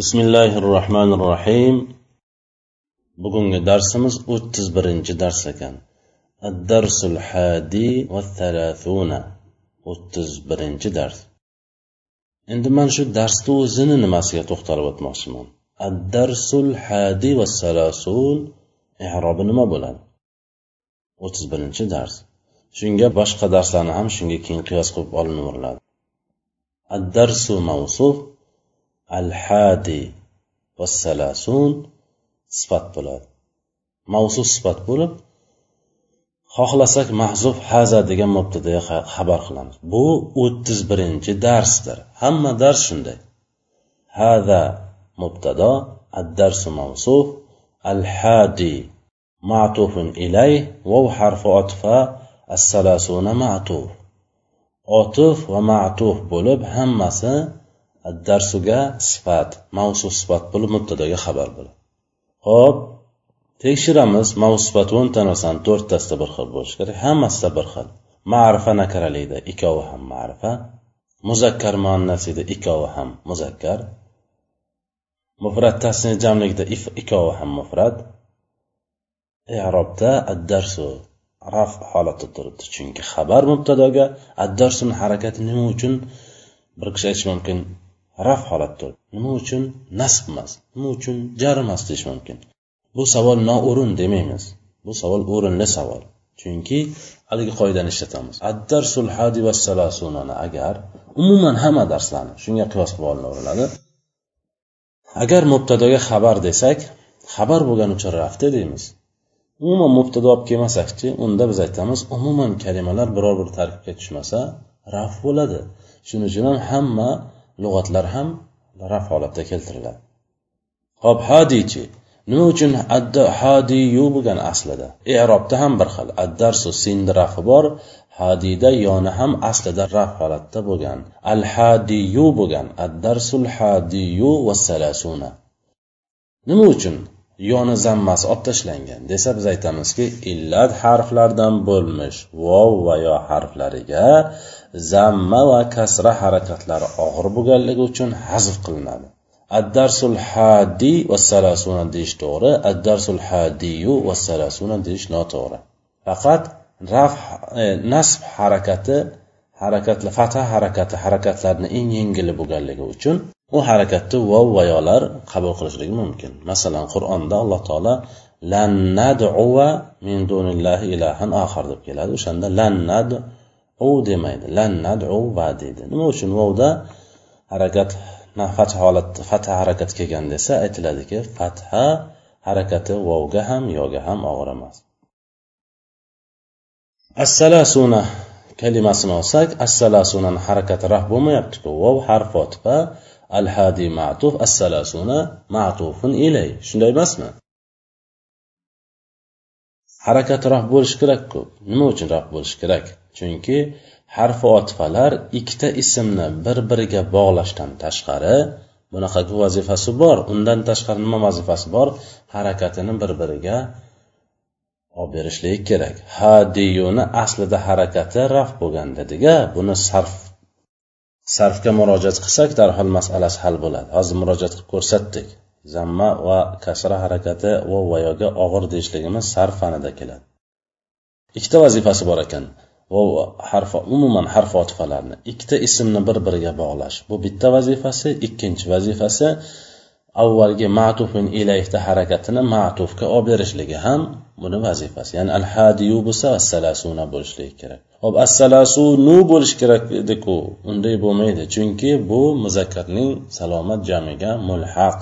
bismillahi rohmanir rohim bugungi darsimiz o'ttiz birinchi dars ekan. Addarsul hadi va thalathuna. O'ttiz birinchi dars. Endi man shu darsni o'zini nimasiga to'xtalib o'tmoqchiman? Addarsul hadi va salasun i'robi nima bo'ladi? O'ttiz birinchi dars. Shunga boshqa darslarni ham shunga keyin qiyos qilib olinaveriladi addarsu mavsuf al hadi sifat bo'ladi. Mavsuf sifat bo'lib xohlasak mahzuf haza degan mubtadaga xabar qilamiz. Bu o'ttiz birinchi darsdir. Hamma dars shunday. Hada mubtado ad-darsu mavsuf al-hadi ma'tufun ilay vav harfi otfa as-salasuna ma'tuf. Otif va ma'tuf bo'lib hammasi darsuga sifat mavsu sifat bo'lib mubtadoga xabar bo'ladi. Ho'p tekshiramiz mavsu sifat o'nta narsani to'rttasida bir xil bo'lishi kerak hammasida bir xil. Ma'rifa nakaralikda ikkovi ham ma'rifa muzakkar muannasida ikkovi ham muzakkar mufrat tasni jamlikda ikkovi ham mufrat. I'robda addarsu raf holatda turibdi chunki xabar mubtadoga addarsuni harakati nima uchun? Bir kishi aytishi mumkin raf holatda nima uchun? Nasb emas. Nima uchun? Jar emas deyish mumkin. Bu savol noo'rin demaymiz. Bu savol o'rinli savol. Chunki haligi qoidani ishlatamiz. Addarsul hadi va salasunani agar umuman hamma darslarni shunga qiyos qilib olinaveriladi agar mubtadoga xabar desak xabar bo'lgani uchun rafda deymiz umuman mubtado olib kelmasakchi unda biz aytamiz umuman kalimalar biror bir tarkibga tushmasa raf bo'ladi. Shuning uchun ham hamma lug'atlar ham raf holatda keltiriladi. Hop hadichi nima uchun adda hadiyu bo'lgan aslida? Erobda ham bir xil addarsu sindi rafi bor hadida yoni ham aslida raf holatda bo'lgan. Al hadiyu bo'lgan addarsul hadiyu va salasuna. Nima uchun yoni zammasi olib tashlangan desa biz aytamizki illat harflardan bo'lmish vov va yo harflariga zamma va kasra harakatlari og'ir bo'lganligi uchun hazf qilinadi. Addarsul hadi va salasuna deyish to'g'ri addarsul hadiyu va salasuna deyish noto'g'ri. Faqat raf e, nasb harakati harakatli fatha harakati harakatlarni eng yengili bo'lganligi uchun u harakatni vov va yolar qabul qilishligi mumkin. Masalan qur'onda alloh taolo lan nad'uva min dunillahi ilahan oxir deb keladi. O'shanda lan u demaydi. Lan nad'u va deydi. Nima uchun vovda harakat fath holat fatha harakat kelgan desa aytiladiki fatha harakati vovga ham yoga ham og'ir emas. Assalasuna kalimasini olsak assalasunani harakati raf bo'lmayaptiku. Vov harf otfa al hadi ma'tuf as-salasuna ma'tufun ilay. Shunday emasmi? Harakatroq bo'lishi kerakku nima uchun raf bo'lishi kerak? Chunki harfi otfalar ikkita ismni bir biriga bog'lashdan tashqari bunaqagi vazifasi bor. Undan tashqari nima vazifasi bor? Harakatini bir biriga olib berishligi kerak. Hadiyuni aslida harakati raf bo'lgan dediga buni sarf sarfga murojaat qilsak darhol masalasi hal bo'ladi. Hozir murojaat qilib ko'rsatdik. Zamma va kasra harakati va vayoga og'ir deyishligimiz sarf fanida keladi. Ikkita vazifasi bor ekan. Vov harfi umuman harf otifalarni ikkita ismni bir biriga bog'lash. Bu bitta vazifasi ikkinchi vazifasi avvalgi ma'tufin ilayhda harakatini ma'tufga olib berishligi ham buni vazifasi. Ya'ni al hadiyu bo'lsa assalasuna bo'lishligi kerak. Hop assalasunu bo'lishi kerak ediku unday bo'lmaydi chunki bu muzakkarning salomat jamiga mulhaq.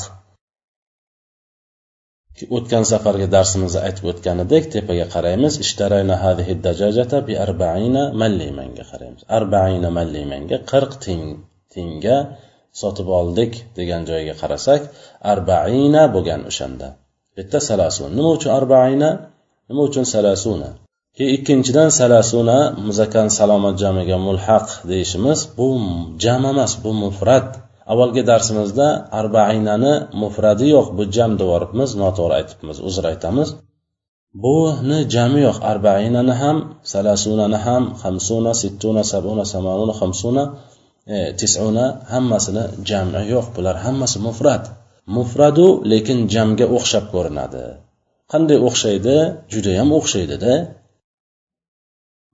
O'tgan safargi darsimizda aytib o'tgan edik tepaga qaraymiz. Ishtarayna hadihi dajajata bi arbaina mallimanga qaraymiz. Arbaina mallimanga qirq tingga sotib oldik degan joyga qarasak arbaina bo'lgan o'shanda. Bitta salasun nima uchun arbaina? Nima uchun salasuna? Keyin ikkinchidan salasuna muzakkar salomat jamiga mulhaq deyishimiz bu jam emas bu mufrat avvalgi darsimizda arbainani mufradi yo'q bu jam devoribmiz noto'g'ri aytibmiz uzr aytamiz. Buni jami yo'q arbainani ham salasunani ham hamsuna sittuna sabuna samanuna hamsuna e, tisuna hammasini jami yo'q bular hammasi mufrat mufradu lekin jamga o'xshab ko'rinadi. Qanday o'xshaydi? Judayam o'xshaydida.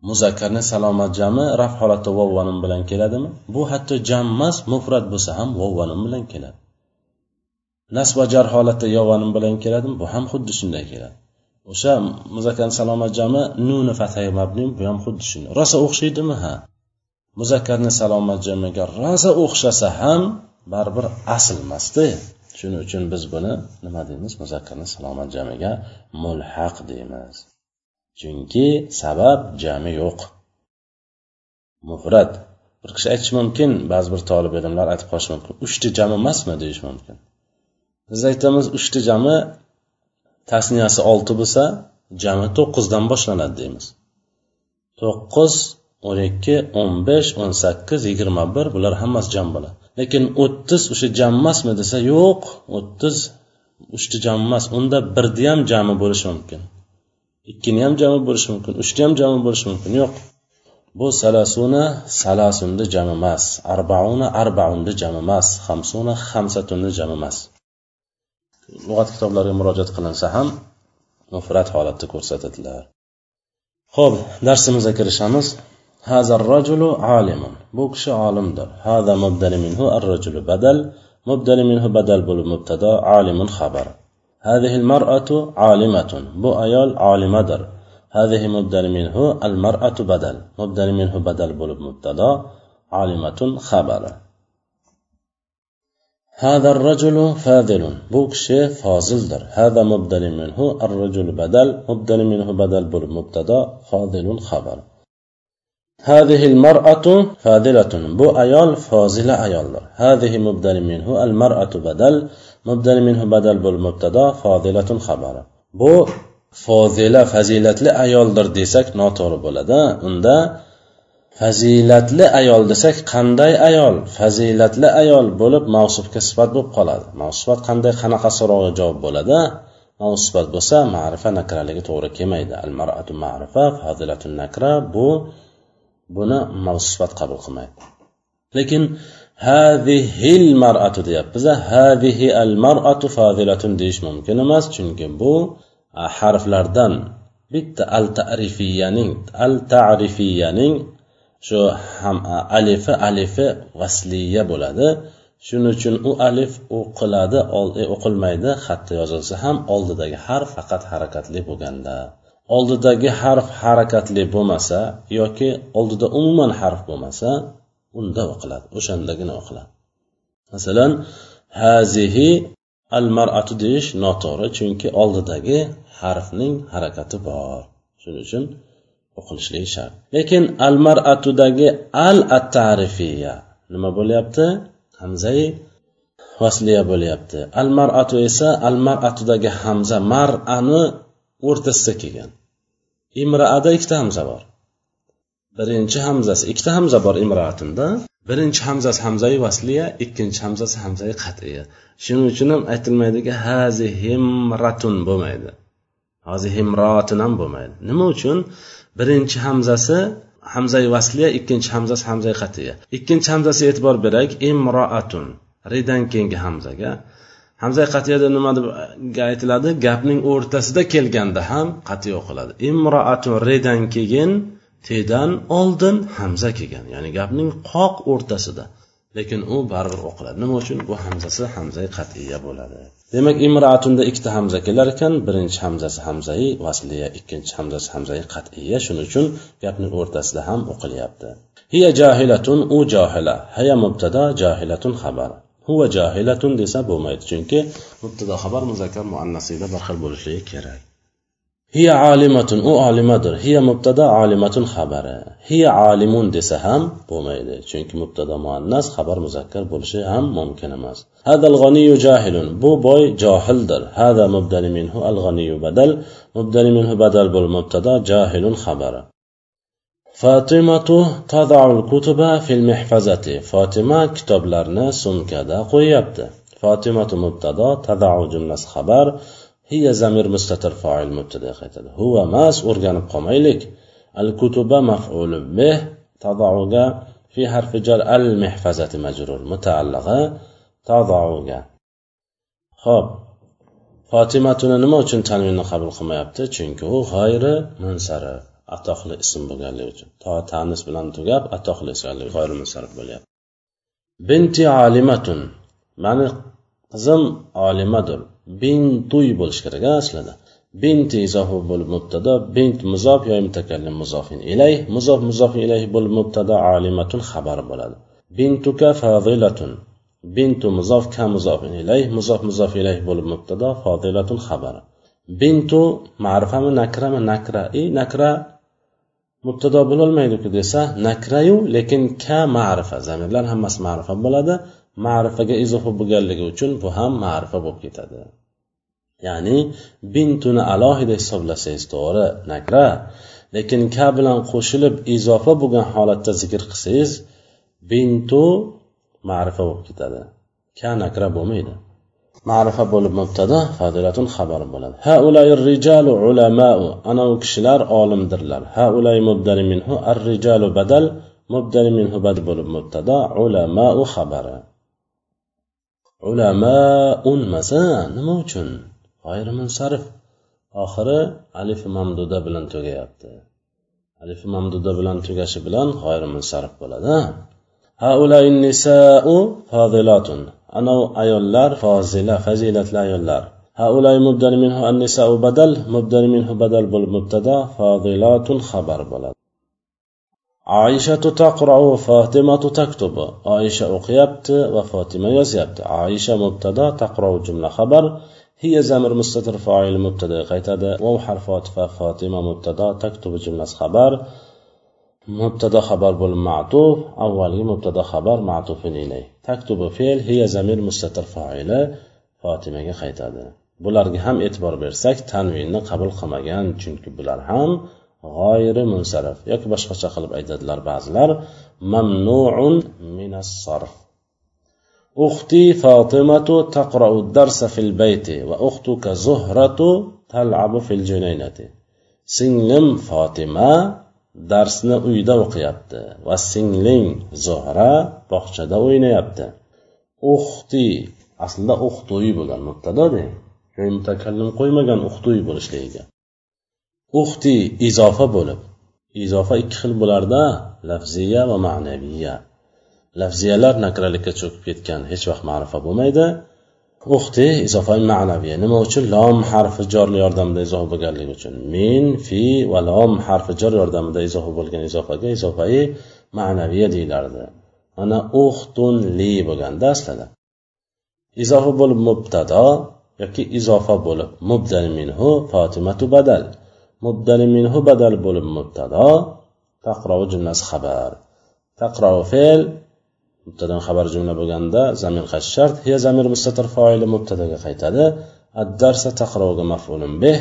Muzakkarni salomat jami raf holatda vovvanim bilan keladimi? Bu hatto jammas mufrat bo'lsa ham vovvanim bilan keladi. Nasb va jar holatda yovanim bilan keladimi? Bu ham xuddi shunday keladi. O'sha muzakkarni salomat jami nuni fathay mabni bu ham xuddi shunday. Rosa o'xshaydimi? Ha. Muzakkarni salomat jamiga rosa o'xshasa ham baribir asl emasda shuning uchun biz buni nima deymiz? Muzakkarni salomat jamiga mulhaq deymiz. Chunki sabab jami yo'q. Mufrat bir kishi aytishi mumkin ba'zi bir tolib ilmlar aytib qolishi mumkin. Uchta jami emasmi deyish mumkin. Biz aytamiz uchta jami tasniyasi olti bo'lsa jami to'qqizdan boshlanadi deymiz. To'qqiz o'n ikki o'n besh o'n sakkiz yigirma bir bular hammasi jam bo'ladi. Lekin o'ttiz o'sha jam emasmi desa yo'q o'ttiz uchta jam emas unda birni ham jami bo'lishi mumkin. ikkini ham jami bo'lishi mumkin uchni ham jami bo'lishi mumkin yo'q bu salasuna salasunni jami emas arbauna arbaunni jami emas hamsuna hamsatunni jami emas lug'at kitoblariga murojaat qilinsa ham mufrat holatda ko'rsatadilar ho'p darsimizga kirishamiz هذا الرجل عالم bu kishi olimdir هذا مبدل منه الرجل بدل مبدل منه بدل bo'lib mubtado عالم خبر هذه المرأة عالمة. بو أيال عالمدر هذه مبدل منه المرأة بدل. مبدل منه بدل بولب مبتدا. عالمة خبر. هذا الرجل فاضل. بو كشي فاضلدر هذا مبدل منه الرجل بدل. مبدل منه بدل بولب مبتدا. فاضل خبر. هذه المرأة فاضلة. بو أيال فاضلة أيالدر هذه مبدل منه المرأة بدل. مبدل منه بدل بول مبتدا فاضلة خبر bu fozila fazilatli ayoldir desak noto'g'ri bo'ladi unda fazilatli ayol desak qanday ayol fazilatli ayol bo'lib mavsufga sifat bo'lib qoladi mavsufat qanday qanaqa so'rovga javob bo'ladi mavsufat bo'lsa ma'rifa nakraligi to'g'ri kelmaydi al maratu ma'rifa fazilatun nakra bu buni mavsufat qabul qilmaydi lekin hadihil maratu deyapmiz hadihi al maratu fazilatun deyish mumkin emas chunki bu harflardan bitta al tarifiyaning al tarifiyaning shu ham alifi alifi vasliya bo'ladi. Shuning uchun u alif o'qiladi o'qilmaydi e, xatda yozilsa ham oldidagi harf faqat harakatli bo'lganda. Oldidagi harf harakatli bo'lmasa yoki oldida umuman harf bo'lmasa unda o'qiladi o'shandagina o'qiladi. Masalan hazihi al maratu deyish noto'g'ri chunki oldidagi harfning harakati bor. Shuning uchun o'qilishligi shart. Lekin al maratudagi al at tarifiya nima bo'lyapti? Hamzai vasliya bo'lyapti. Al maratu esa al maratudagi hamza mar'ani o'rtasida kelgan. Imraada ikkita hamza bor. Birinchi hamzasi ikkita hamza bor imroatinda birinchi hamzasi hamzai vasliya ikkinchi hamzasi hamzai qat'iya. Shuning uchun ham aytilmaydiki hazi himratun bo'lmaydi. Hazi himrotun ham bo'lmaydi. Nima uchun? Birinchi hamzasi hamzai vasliya ikkinchi hamzasi hamzai qat'iya. Ikkinchi hamzasiga e'tibor berak imroatun. Ridan keyingi hamzaga. Hamzai qatiyada nima deb aytiladi? Gapning o'rtasida kelganda ham qat'iy o'qiladi. Imroatun redan keyin tedan oldin hamza kelgan. Ya'ni gapning qoq o'rtasida. Lekin u baribir o'qiladi. Nima uchun? Bu hamzasi hamzai qat'iya bo'ladi. Demak imroatunda ikkita hamza kelar ekan. Birinchi hamzasi hamzai vasliya. Ikkinchi hamzasi hamzai qat'iya shuning uchun gapning o'rtasida ham o'qilyapti. Hiya jahilatun u johila haya mubtada jahilatun xabar. Huva jahilatun desa bo'lmaydi. Chunki mubtado xabar muzakkar muannasida bir xil bo'lishligi kerak. Hiya alimatun u olimadir hiya mubtada olimatun xabari. Hiya alimun desa ham bo'lmaydi. Chunki mubtada muannas xabar muzakkar bo'lishi ham mumkin emas. Hadal g'aniyu jahilun bu boy johildir. Hada mubdali minhu al g'aniyu badal mubdali minhu badal bo'l mubtada jahilun xabari. Fatimatu tadaul kutuba fil mihfazati. Fotima kitoblarni sumkada qo'yyapti. Fotimatu mubtado tadau jumlasi xabar hiya zamir mustatir foil mubtada qaytadi. Huva mas o'rganib qolmaylik. Al kutuba maf'ul bih tadauga fi harfi jar al mihfazati majrur mutaallig'i tadauga. Ho'p fotimatuni nima uchun tanvinni qabul qilmayapti? Chunki u g'ayri munsarif atoqli ism bo'lganligi uchun. To tanis bilan tugab atoqli ekanligi g'ayri munsarif bo'lyapti binti olimatun mani qizim olimadir bintuy bo'lishi kerak aslida. Binti izofi bo'lib mubtado bint muzof yo mutakallim muzofin ilayh muzof muzofin ilayh bo'lib mubtado alimatun xabar bo'ladi. Bintuka fadilatun. Bintu muzof ka muzofin ilayh muzof muzof ilayh bo'lib mubtado fodilatun xabar. Bintu ma'rifami nakrami nakra? I nakra mubtado bo'lolmaydiku desa nakrayu lekin ka ma'rifa. Zamirlar hammasi ma'rifa bo'ladi. Ma'rifaga izofa bo'lganligi uchun bu ham ma'rifa bo'lib ketadi. Ya'ni bintuni alohida hisoblasangiz to'g'ri nakra. Lekin ka bilan qo'shilib izofa bo'lgan holatda zikr qilsangiz bintu ma'rifa bo'lib ketadi. Ka nakra bo'lmaydi. Ma'rifa bo'lib mubtada fadilatun xabar bo'ladi. Haulay rijalu ulamau ana u kishilar olimdirlar. Haulay mubdali minhu ar rijalu badal mubdali minhu bad bo'lib mubtada ulamau xabari. Ulamaun masa nima uchun? G'ayrimunsarif oxiri alif mamduda bilan tugayapti. Alif mamduda bilan tugashi bilan g'ayrimunsarif bo'ladi. Haulay nisau fodilatun ana ayollar fozila fazilatli ayollar. Haulay mubdal minhu an nisau badal. Mubdal minhu badal bo'lib mubtada fodilatun xabar bo'ladi. Oishatu taqrau fotimatu taktubu. Oisha o'qiyapti va fotima yozyapti. Oisha mubtado taqrov jumla xabar. هي زمر مستتر فاعل مبتدا qaytadi. واو حرف otifa فاطمه مبتدا تكتب jumlasi خبر مبتدا خبر bo'lib ma'tuf avvalgi mubtado xabar ma'tufin ilay taktubu fe'l hiya zamir mustatir foili fotimaga qaytadi. Bularga ham e'tibor bersak tanvinni qabul qilmagan chunki bular ham g'oyiri munsarif yoki boshqacha qilib aytadilar ba'zilar. Mamnuun minas sarf. أختي فاطمة تقرأ الدرس في البيت وأختك زهرة تلعب في الجنينة. سنلم فاطمة darsni uyda o'qiyapti va singling zuhra bog'chada o'ynayapti. uxti aslida uxtuy bo'lgan mubtadoda mutakallim qo'ymagan uxtuy bo'lishligiga uxti izofa bo'lib izofa ikki xil bo'larda lafziya va ma'naviya lafziyalar nakralikka cho'kib ketgan hech vaqt ma'rifa bo'lmaydi. Uxti izofa ma'naviya nima uchun? Lom harfi jor yordamida izoh bo'lganligi uchun. Min fi va lom harfi jor yordamida izoh bo'lgan izofaga izofai ma'naviya deyilardi mana uxtun li bo'lganda aslida izofa bo'lib mubtado yoki izofa bo'lib mubdal minhu fotimatu badal. Mubdal minhu badal bo'lib mubtado taqrovi jumlasi xabar. Taqrovi fe'l mubtadan xabar jumla bo'lganda zamir qaytishi shart zamir mustatir foili mubtadaga qaytadi. Ad darsa taqrovga maf'ulun bih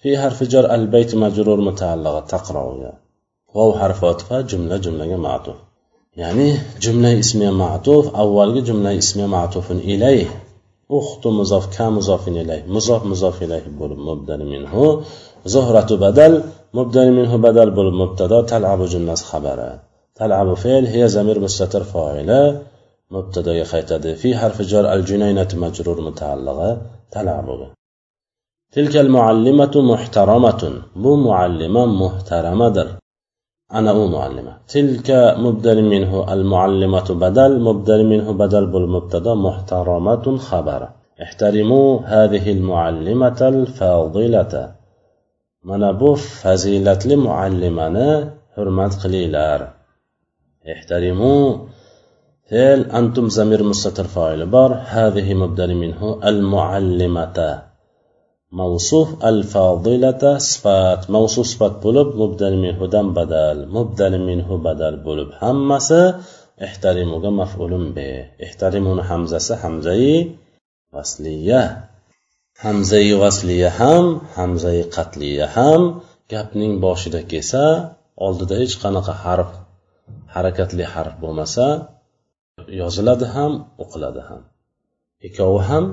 fi harfi jar al bayt majrur mutaalliqa taqrovga vav harfi atfa jumla jumlaga ma'tuf. Ya'ni jumla ismi ma'tuf avvalgi jumla ismi ma'tufun ilay uxtu muzof ka muzofin ilay muzof muzof ilay bo'lib mubdali minhu. Zuhratu badal mubdali minhu badal bo'lib mubtado talabu jumlasi xabari. تلعب فعل هي زمير مستتر فاعلة مبتدأ يخيتد في حرف جر الجنينة مجرور متعلقة تلعب تلك المعلمة محترمة مو معلمة محترمة در. أنا أو معلمة. تلك مبدل منه المعلمة بدل مبدل منه بدل بالمبتدأ محترمة خبر. احترموا هذه المعلمة الفاضلة. من أبو فزيلة لمعلمنا حرمت قليلار. احترموا فعل أنتم زمير مستتر فاعل بار هذه مبدل منه المعلمة موصوف الفاضلة صفات موصوف صفات بولب مبدل منه دم بدل مبدل منه بدل بولب همسه احترموga maf'ulun be احترمون hamzasi hamzai vasliya hamzai vasliya ham hamzai qatliya ham gapning boshida kelsa oldida hech qanaqa harf harakatli harf bo'lmasa yoziladi ham o'qiladi ham. Ikkovi ham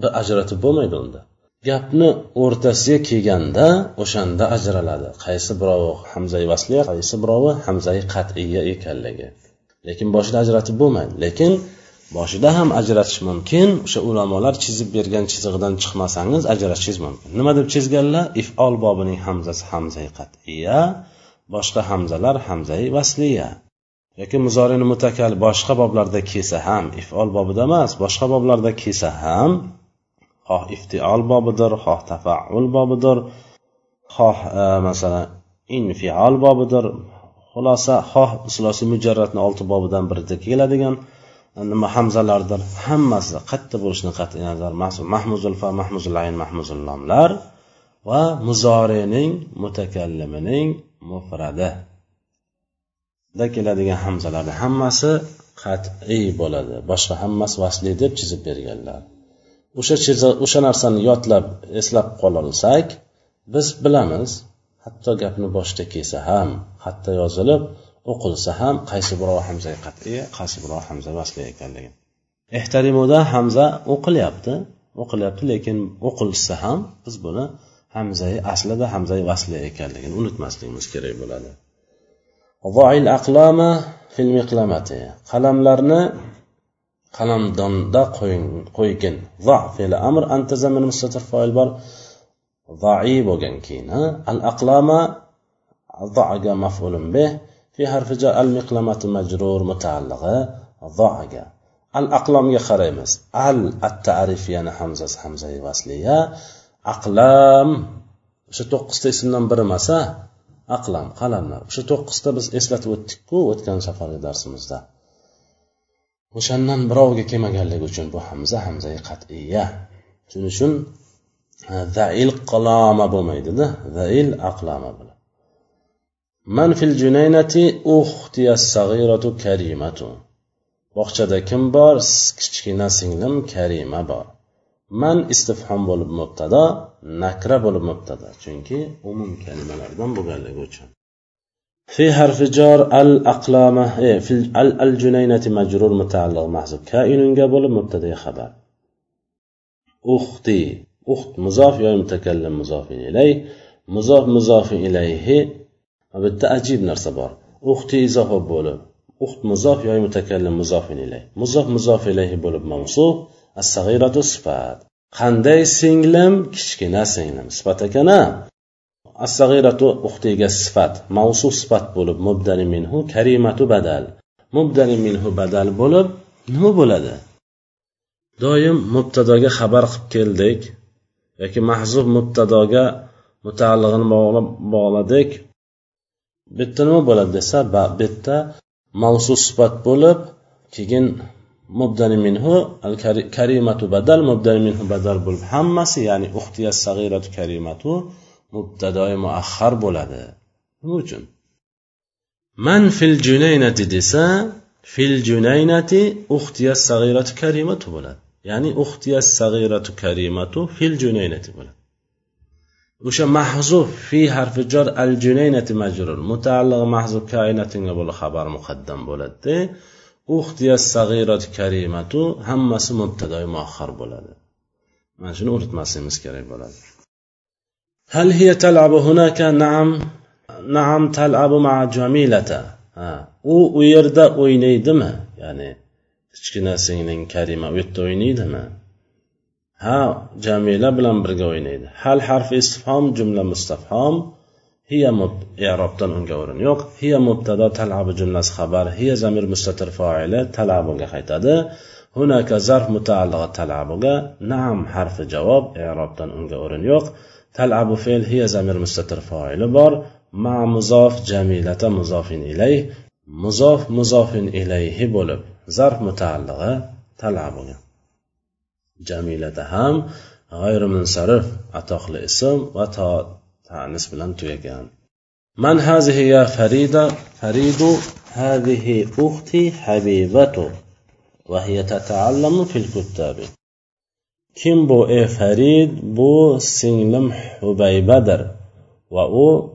bir ajratib bo'lmaydi unda. Gapni o'rtasiga kelganda o'shanda ajraladi. Qaysi birovi hamzai vasliya qaysi birovi hamzai qat'iya ekanligi. Lekin boshida ajratib bo'lmaydi. Lekin boshida ham ajratish mumkin. O'sha ulamolar chizib bergan chizig'idan chiqmasangiz ajratishingiz mumkin. Nima deb chizganlar? Ifol bobining hamzasi hamzai qat'iya boshqa hamzalar hamzai vasliya. Yoki muzorini mutakal boshqa boblarda kelsa ham ifol bobida emas boshqa boblarda kelsa ham xoh iftiol bobidir xoh tafaul bobidir xoh e, masalan infiol bobidir. Xulosa xoh sulosiy mujarratni olti bobidan birida keladigan nima hamzalardir? Hammasi qayerda bo'lishidan qat'iy nazar mahmuzul fa mahmuzul ayn mahmuzul lomlar va muzorining mutakallimining mufradi. Da keladigan hamzalarni. Hammasi qat'iy bo'ladi. Boshqa hammasi vasli deb chizib berganlar. O'sha o'sha narsani yodlab eslab qololsak biz bilamiz hatto gapni boshida kelsa ham hatto yozilib o'qilsa ham qaysi birov hamza qat'iy qaysi birov hamza vasli ekanligi ehtarimuda hamza o'qilyapti o'qilyapti lekin o'qilsa ham biz buni hamzai aslida hamzai vasli ekanligini unutmasligimiz kerak bo'ladi. voil aqlama fil miqlamati qalamlarni qalamdonda qo'ygin va fe'li amr antazamin mustatir foil bor vai bo'lgan keyin al aqlama zaga maf'ulun bih fi ضعج مفعول به في حرف جر المقلمة مجرور متعلقة ضعج الأقلام يخريمز ال التعريف يعني حمزة حمزة وصلية أقلام شو تقصد اسمنا برمسة aqlam qalamlar. O'sha to'qqizta biz eslatib o'tdikku o'tgan safargi darsimizda. O'shandan biroviga kelmaganligi uchun bu hamza hamzai qat'iya shuning uchun zail qaloma bo'lmaydida zail aqlama bo'ladi. Man fil junaynati sag'iratu karimatu. Bog'chada kim bor? Kichkina singlim karima bor. man istifhom bo'lib mubtado nakra bo'lib mubtado chunki umum kalimalardan bo'lganligi uchun في حرف جار الأقلامة إيه في الجنينة مجرور متعلق محذوف كائن قبل مبتدأ خبر أختي أخت مضاف يا متكلم مضاف إليه مضاف مضاف إليه bitta ajib narsa bor uxti izofa bo'lib uxt muzof yoki mutakallim muzofin ilay muzof muzof ilayhi bo'lib mavsuf assag'iratu sifat. Qanday singlim kichkina singlim. Sifat ekana assag'iratu uxtiga sifat. Mavsuf sifat bo'lib mubdani minhu karimatu badal. Mubdani minhu badal bo'lib nima bo'ladi? Doim mubtadoga xabar qilib keldik yoki mahzub mubtadoga mutaallig'ini bog'lab bog'ladik. Bu yerda nima bo'ladi desa bu yerda mavsu sifat bo'lib keyin mubdani minhu al karimatu badal mubdani minhu badal bo'lib hammasi ya'ni uxtiya sag'iratu karimatu mubtadoi muahhar bo'ladi. Nima uchun? Man fil junaynati desa fil junaynati uxtiya sag'iratu karimatu bo'ladi. Ya'ni uxtiya sag'iratu karimatu fil junaynati bo'ladi. O'sha mahzuf fi harfi jor al junaynati majrur. Mutaalliq mahzuf kainatinga bo'lib xabar muqaddam bo'ladida uxtiya sag'irat karimatu hammasi mubtadoy muahhar bo'ladi mana shuni unutmasligimiz kerak bo'ladi هل هي تلعب هناك نعم نعم تلعب مع جميلة u u yerda o'ynaydimi ya'ni kichkina singling karima u yerda o'ynaydimi ha jamila bilan birga o'ynaydi hal harfi istifhom jumla mustafhom Hiya i'robdan unga o'rin yo'q. Hiya mubtado talabi jumlasi xabar. Hiya zamir mustatir foili talabuga qaytadi. Hunaka zarf mutaalliga talabuga. Naam harfi javob i'robdan unga o'rin yo'q. Talabu fe'l hiya zamir mustatir foili bor. Ma muzof jamilata muzofin ilayh muzof muzofin ilayhi bo'lib zarf mutaallig'i talabuga. Jamilata ham g'ayrimunsarif atoqli ism va بالنسبة لأنتو يعني من هذه يا فريدة؟ فريد هذه أختي حبيبته وهي تتعلم في الكتاب. كم بو إيه فريد؟ بو سنلم حبيبدر وأو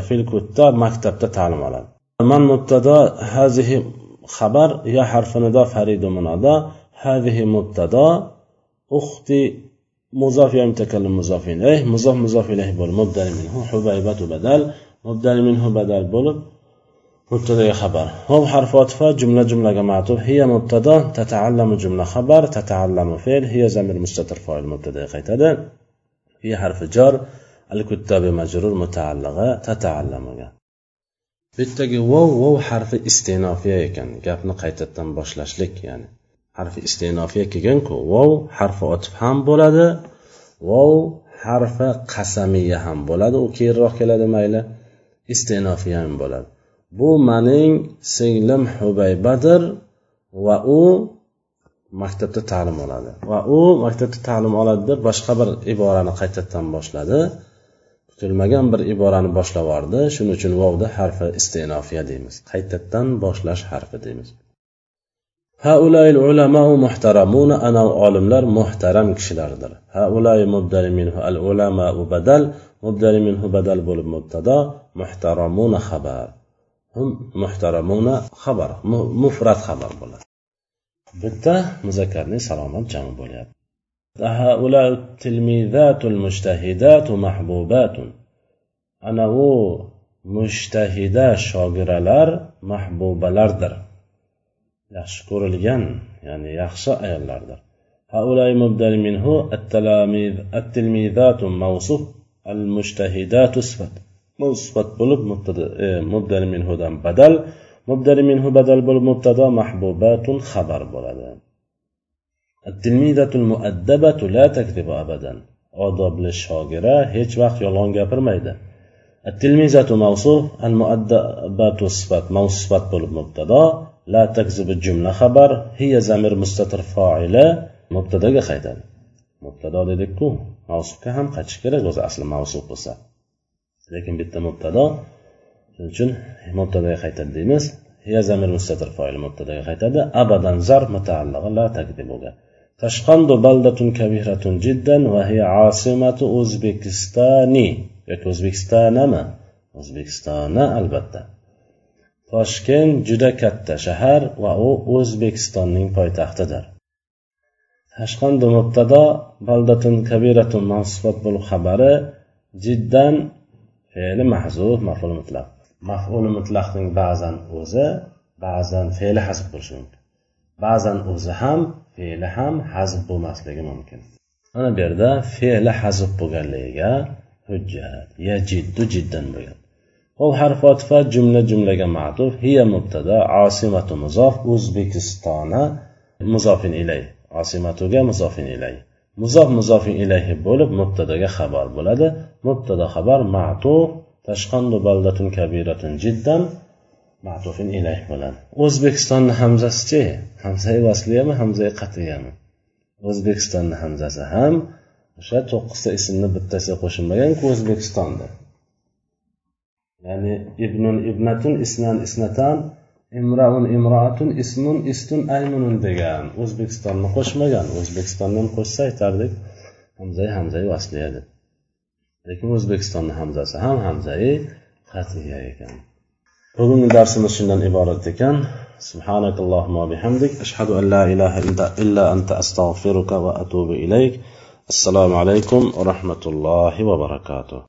في الكتاب مكتب تتعلم على. من مبتدا؟ هذه خبر يا حرف ندا فريد منادا. هذه مبتدا أختي مضاف يعني متكلم مضاف إليه مضاف مضاف إليه بول مبدل منه. حبيبة بدل مبدل منه بدل بول مبتدا خبر. واو حرف عطف جملة جملة معطوف. هي مبتدا تتعلم جملة خبر تتعلم فعل. هي زمير مستتر فاعل مبتدا qaytadi هي حرف جار. الكتاب مجرور متعلقة تتعلم bu yerdagi vov vov harfi istenofiya ekan gapni qaytadan boshlashlik ya'ni harfi istenofiya kelganku vov harfi otif ham bo'ladi vov harfi qasamiya ham bo'ladi u keyinroq keladi mayli istenofiya ham bo'ladi. Bu mening singlim hubaybadir va u maktabda ta'lim oladi. Va u maktabda ta'lim oladi deb boshqa bir iborani qaytadan boshladi. Kutilmagan bir iborani boshlab yubordi shuning uchun vovda harfi istenofiya deymiz. Qaytadan boshlash harfi deymiz. هؤلاء العلماء محترمون أنا العلماء محترم كشلار در هؤلاء مبدل منه العلماء بدل مبدل منه بدل بول مبتدا محترمون خبر. هم محترمون خبر مفرد خبر بولا بتا مذكرني سلاما جمع بولا هؤلاء التلميذات المجتهدات محبوبات. أنا مجتهدا شاقرالار محبوبالار در yaxshi ko'rilgan ya'ni yaxshi ayollardir هؤلاء مبدل منه التلاميذ التلميذات موصوف المجتهدات صفت صفت bo'lib mubdal minhudan badal mubdal minhu badal bo'lib mubtado mahbubatun xabar bo'ladi التلميذة المؤدبة لا تكذب أبدا odobli shogira hech vaqt yolg'on gapirmaydi التلميذة موصوف المؤدبة صفات موصوف صفات bo'lib la takzibi jumla xabar hiya zamir mustatir foili mubtadaga qaytadi mubtado dedikku mavsufga ham qaytish kerak o'zi asli mavsuf bo'lsa. Lekin bitta mubtado shuning uchun mubtadaga qaytadi deymiz. Hiya zamir mustatir foil mubtadaga qaytadi. Abadan zar mutaalliga la takdibuga tashqandu baldatun kabiratun jiddan va hiya asimatu o'zbekistoni yoki o'zbekistonami o'zbekistona albatta. Toshkent juda katta shahar va u o'zbekistonning poytaxtidir. Tashqandi mubtado baldatun kabiratun mansufat bo'lib xabari jiddan fe'li mahzuf maful mutlaq. Maful mutlaqning ba'zan o'zi ba'zan fe'li hazb bo'lishi mumkin. Ba'zan o'zi ham fe'li ham hazb bo'lmasligi mumkin. Mana bu yerda fe'li hazb bo'lganligiga hujjat yajiddu jiddan bo'lgan. واو حرف عطف جملة جملة معطوف هي مبتدا عاصمة مضاف أوزبكستان مضاف إليه عاصمة مضاف إليه مضاف مضاف إليه bo'lib mubtadoga xabar bo'ladi mubtado xabar ma'tuf tashqandu baldatun kabiratun jiddan ma'tufin ilayh bo'ladi o'zbekistonni hamzasichi hamzai vasliyami hamzai qatiyami o'zbekistonni hamzasi ham o'sha to'qqizta ismni bittasiga qo'shilmaganku o'zbekistonda ya'ni ibnun ibnatun isnan isnatan imraun imroatun ismun istun aymunun degan o'zbekistonni qo'shmagan o'zbekistondan qo'shsa aytardik hamzai hamzai vasliya deb lekin o'zbekistonni hamzasi ham hamzai qatiya ekan bugungi darsimiz shundan iborat ekan سبحانك اللهم وبحمدك أشهد أن لا إله إلا أنت أستغفرك وأتوب إليك السلام عليكم ورحمة الله وبركاته